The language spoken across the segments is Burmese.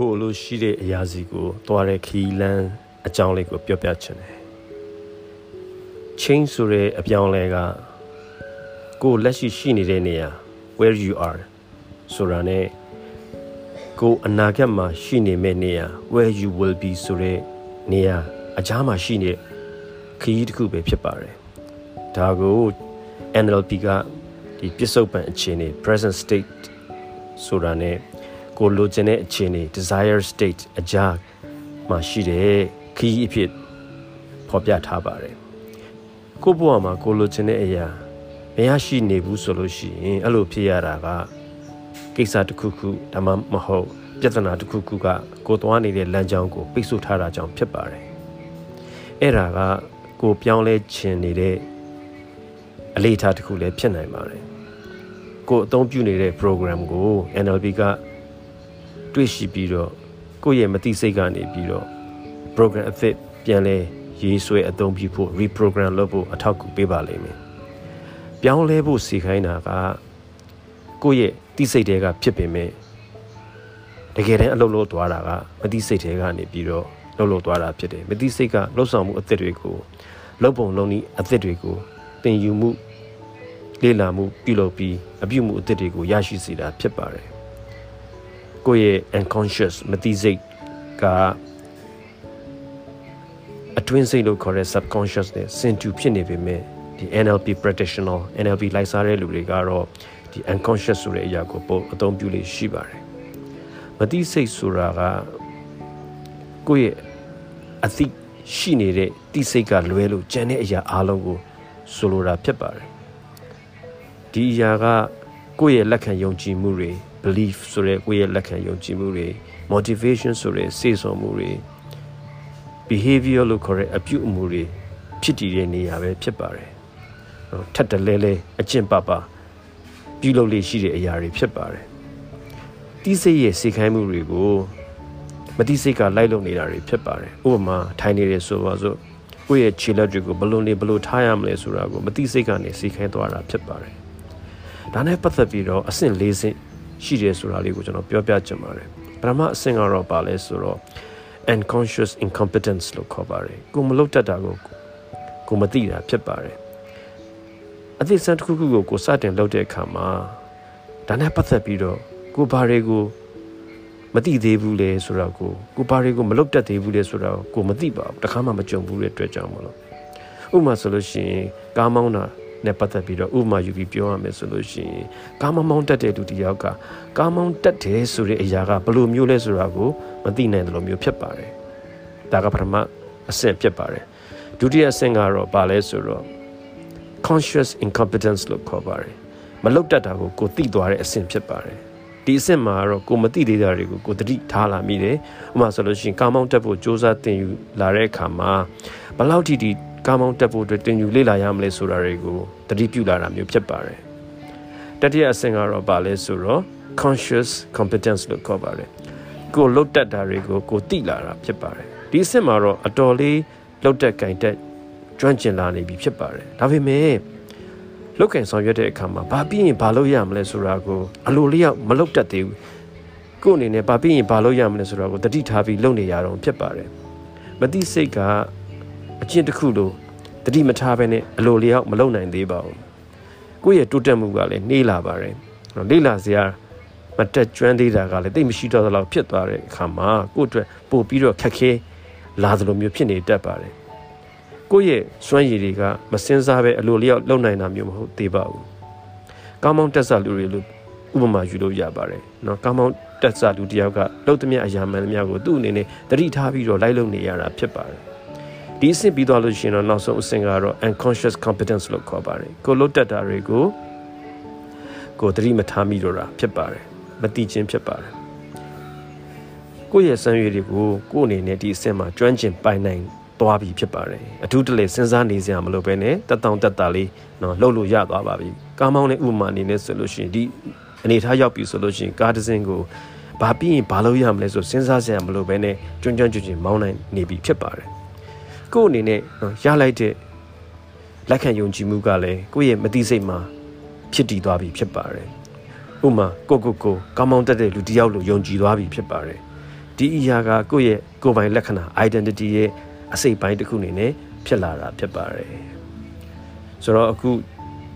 ကိုလိုရှိတဲ့အရာစီကိုသွားတဲ့ခီးလန်းအကြောင်းလေးကိုပြောပြချင်တယ် change ဆိုတဲ့အပြောင်းလဲကကိုလက်ရှိရှိနေတဲ့နေရာ where you are ဆိုတာ ਨੇ ကိုအနာဂတ်မှာရှိနေမယ့်နေရာ where you will be ဆိုတဲ့နေရာအကြားမှာရှိနေခရီးတစ်ခုပဲဖြစ်ပါတယ်ဒါကို NLP ကဒီပြစ္ဆုတ်ပံအခြေအနေ present state ဆိုတာ ਨੇ ကိုလိုချင်တဲ့အခြေအနေ desire state အကြားမှာရှိတဲ့ခရီးအဖြစ်ဖော်ပြထားပါတယ်ကိုဘဝမှာကိုလိုချင်တဲ့အရာမရရှိနေဘူးဆိုလို့ရှိရင်အဲ့လိုဖြစ်ရတာကကိစ္စတစ်ခုခုဒါမှမဟုတ်ပြဿနာတစ်ခုခုကကိုသွားနေတဲ့လမ်းကြောင်းကိုပိတ်ဆို့ထားတာကြောင့်ဖြစ်ပါတယ်အဲ့ဒါကကိုပြောင်းလဲခြင်းနေတဲ့အလေးထားတစ်ခုလည်းဖြစ်နိုင်ပါတယ်ကိုအသုံးပြုနေတဲ့ program ကို NLP က တွေ့ရှိပြီးတော့ကိုယ့်ရဲ့မသိစိတ်ကနေပြီးတော့ program အသစ်ပြန်လဲရေးဆွဲအသုံးပြုဖို့ reprogram လုပ်ဖို့အထောက်အကူပေးပါလိမ့်မယ်။ပြောင်းလဲဖို့စီခိုင်းတာကကိုယ့်ရဲ့သိစိတ်တွေကဖြစ်ပေမဲ့တကယ်တမ်းအလုပ်လုပ်သွားတာကမသိစိတ်တွေကနေပြီးတော့လှုပ်လှုပ်သွားတာဖြစ်တယ်။မသိစိတ်ကလှုပ်ဆောင်မှုအသစ်တွေကိုလှုပ်ပုံလုံးဤအသစ်တွေကိုသင်ယူမှုလေ့လာမှုပြုလုပ်ပြီးအပြုမှုအသစ်တွေကိုရရှိစေတာဖြစ်ပါတယ်။ ကိုယ့်ရဲ့ unconscious မသိစိတ်ကအတွင်းစိတ်လို့ခေါ်တဲ့ subconscious နဲ့စင်တူဖြစ်နေပေမဲ့ဒီ NLP practitioner NLP လိုက်စားတဲ့လူတွေကတော့ဒီ unconscious ဆိုတဲ့အရာကိုပို့အသုံးပြုလေးရှိပါတယ်မသိစိတ်ဆိုတာကကိုယ့်ရဲ့အသိရှိနေတဲ့တိစိတ်ကလွဲလို့ကြံတဲ့အရာအလုံးကိုဆိုလိုတာဖြစ်ပါတယ်ဒီအရာကကိုယ့်ရဲ့လက်ခံယုံကြည်မှုတွေ belief ဆိုတဲ့ကိုယ့်ရဲ့လက်ခံယုံကြည်မှုတွေ motivation ဆိုတဲ့စေစုံမှုတွေ behavior လို့ခေါ်တဲ့အပြုအမူတွေဖြစ်တည်တဲ့နေရာပဲဖြစ်ပါတယ်။ထပ်တလဲလဲအကျင့်ပပပြုလုပ်လေးရှိတဲ့အရာတွေဖြစ်ပါတယ်။တိစိတ်ရဲ့စေခိုင်းမှုတွေကိုမတိစိတ်ကလိုက်လုပ်နေတာတွေဖြစ်ပါတယ်။ဥပမာထိုင်နေတယ်ဆိုပါစို့ကိုယ့်ရဲ့ခြေလက်တွေကိုဘလို့နေဘလို့ထားရမလဲဆိုတာကိုမတိစိတ်ကနေစေခိုင်းသွားတာဖြစ်ပါတယ်။ဒါနဲ့ပတ်သက်ပြီးတော့အဆင့်၄ဆင့် ရှိတယ်ဆိုတာလေးကိုကျွန်တော်ပြောပြချင်ပါတယ်။ပထမအဆင့်ကတော့ပါလဲဆိုတော့ unconscious incompetence လို့ခေါ်ပါတယ်ကိုမလုပ်တတ်တာကိုကိုမသိတာဖြစ်ပါတယ်အသည့်စံတစ်ခုခုကိုကိုစတင်လုပ်တဲ့အခါမှာဒါနဲ့ပတ်သက်ပြီးတော့ကိုဘာတွေကိုမသိသေးဘူးလေဆိုတော့ကိုကိုဘာတွေကိုမလုပ်တတ်သေးဘူးလေဆိုတော့ကိုမသိပါဘူးတခါမှမကြုံဘူးတဲ့အတွက်ကြောင့်မလို့ဥပမာဆိုလို့ရှိရင်ကားမောင်းတာ နဲ့ပတ်သက်ပြီးတော့ဥပမာယူပြီးပြောရမယ်ဆိုလို့ရှိရင်ကားမောင်းတတ်တဲ့လူတစ်ယောက်ကကားမောင်းတတ်တယ်ဆိုတဲ့အရာကဘယ်လိုမျိုးလဲဆိုတာကိုမသိနိုင်တယ်လို့မျိုးဖြစ်ပါတယ်ဒါကပထမအဆင့်ဖြစ်ပါတယ်ဒုတိယအဆင့်ကတော့ဘာလဲဆိုတော့ conscious incompetence လို့ခေါ်ပါတယ်မလုတ်တတ်တာကိုကိုသိသွားတဲ့အဆင့်ဖြစ်ပါတယ်ဒီအဆင့်မှာတော့ကိုမသိသေးတာတွေကိုကိုတတိထားလာမိတယ်ဥပမာဆိုလို့ရှိရင်ကားမောင်းတက်ဖို့စ조사တင်ယူလာတဲ့အခါမှာဘယ်လောက်ထိဒီ ကားမောင်းတက်ဖို့အတွက်တင်ယူလေ့လာရမလဲဆိုတာတွေကိုတတိပြုလာတာမျိုးဖြစ်ပါတယ်တတိယအဆင့်ကတော့ဘာလဲဆိုတော့ conscious competence လို့ခေါ်ပါတယ်ကိုလုတ်တက်တာတွေကိုကိုသိလာတာဖြစ်ပါတယ်ဒီအဆင့်မှာတော့အတော်လေးလုတ်တက်ကင်တက်ကျွမ်းကျင်လာနေပြီဖြစ်ပါတယ်ဒါပေမဲ့လုတ်ကင်ဆောင်ရွက်တဲ့အခါမှာဘာပြီးရင်ဘာလုပ်ရမလဲဆိုတာကိုအလိုလျောက်မလုတ်တတ်သေးဘူးကို့အနေနဲ့ဘာပြီးရင်ဘာလုပ်ရမလဲဆိုတာကိုတတိထားပြီးလုပ်နေရတော့ဖြစ်ပါတယ်မသိစိတ်က အကျင့်တစ်ခုလိုတတိမထားပဲနဲ့အလိုလျောက်မလုပ်နိုင်သေးပါဘူးကိုယ့်ရဲ့တိုးတက်မှုကလည်းနှေးလာပါတယ်လေ့လာစရာမတက်ကျွမ်းသေးတာကလည်းတိတ်မရှိတော့သလောက်ဖြစ်သွားတဲ့အခါမှာကိုယ့်အတွက်ပို့ပြီးတော့ခက်ခဲလာသလိုမျိုးဖြစ်နေတတ်ပါတယ်ကိုယ့်ရဲ့စွမ်းရည်တွေကမစင်စားပဲအလိုလျောက်လုံနိုင်တာမျိုးမဟုတ်သေးပါဘူး။ကောင်းမောင်းတက်ဆလူတွေလို့ဥပမာယူလို့ရပါတယ်။နော်ကောင်းမောင်းတက်ဆလူတယောက်ကလှုပ်သမျှအရာမှန်သမျှကိုသူ့အနေနဲ့တတိထားပြီးတော့လိုက်လုံနေရတာဖြစ်ပါတယ်။ ဒီအဆင့်ပြီးသွားလို့ရှိရင်တော့နောက်ဆုံးအဆင့်ကတော့ unconscious competence လို့ခေါ်ပါတယ်ကိုလှုပ်တက်တာတွေကိုကိုတတိမထားမိတော့တာဖြစ်ပါတယ်မတိချင်းဖြစ်ပါတယ်ကိုယ့်ရဲ့စံရွေတွေကိုကိုယ့်အနေနဲ့ဒီအဆင့်မှာကျွမ်းကျင်ပိုင်နိုင်သွားပြီဖြစ်ပါတယ်အထူးတလေစဉ်းစားနေစရာမလိုပဲနဲ့တက်တောင့်တက်တာလေးနော်လှုပ်လို့ရသွားပါပြီကားမောင်းတဲ့ဥပမာအနေနဲ့ဆိုလို့ရှိရင်ဒီအနေထားရောက်ပြီဆိုလို့ရှိရင်ကားတစ်စင်းကိုဘာပြီးရင်ဘာလုပ်ရမလဲဆိုစဉ်းစားစရာမလိုပဲနဲ့ကျွန်းကျွန်းကျွန်းကျွန်းမောင်းနိုင်နေပြီဖြစ်ပါတယ် ကိုယ့်အနေနဲ့ရလိုက်တဲ့လက်ခံယုံကြည်မှုကလည်းကိုယ့်ရဲ့မသိစိတ်မှာဖြစ်တည်သွားပြီဖြစ်ပါတယ်ဥမာကိုကိုကိုကောင်းမောင်းတက်တဲ့လူတယောက်လိုယုံကြည်သွားပြီဖြစ်ပါတယ်ဒီအရာကကိုယ့်ရဲ့ကိုယ်ပိုင်လက္ခဏာ identity ရဲ့အစိတ်ပိုင်းတစ်ခုအနေနဲ့ဖြစ်လာတာဖြစ်ပါတယ်ဆိုတော့အခု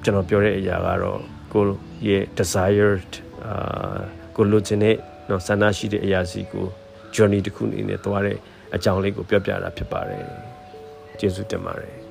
ကျွန်တော်ပြောတဲ့အရာကတော့ကိုရဲ့ desired အာကိုလိုချင်တဲ့နော်ဆန္ဒရှိတဲ့အရာစီကို journey တစ်ခုအနေနဲ့သွားတဲ့အကြောင်းလေးကိုပြောပြတာဖြစ်ပါတယ် ကျေးဇူးတင်ပါတယ်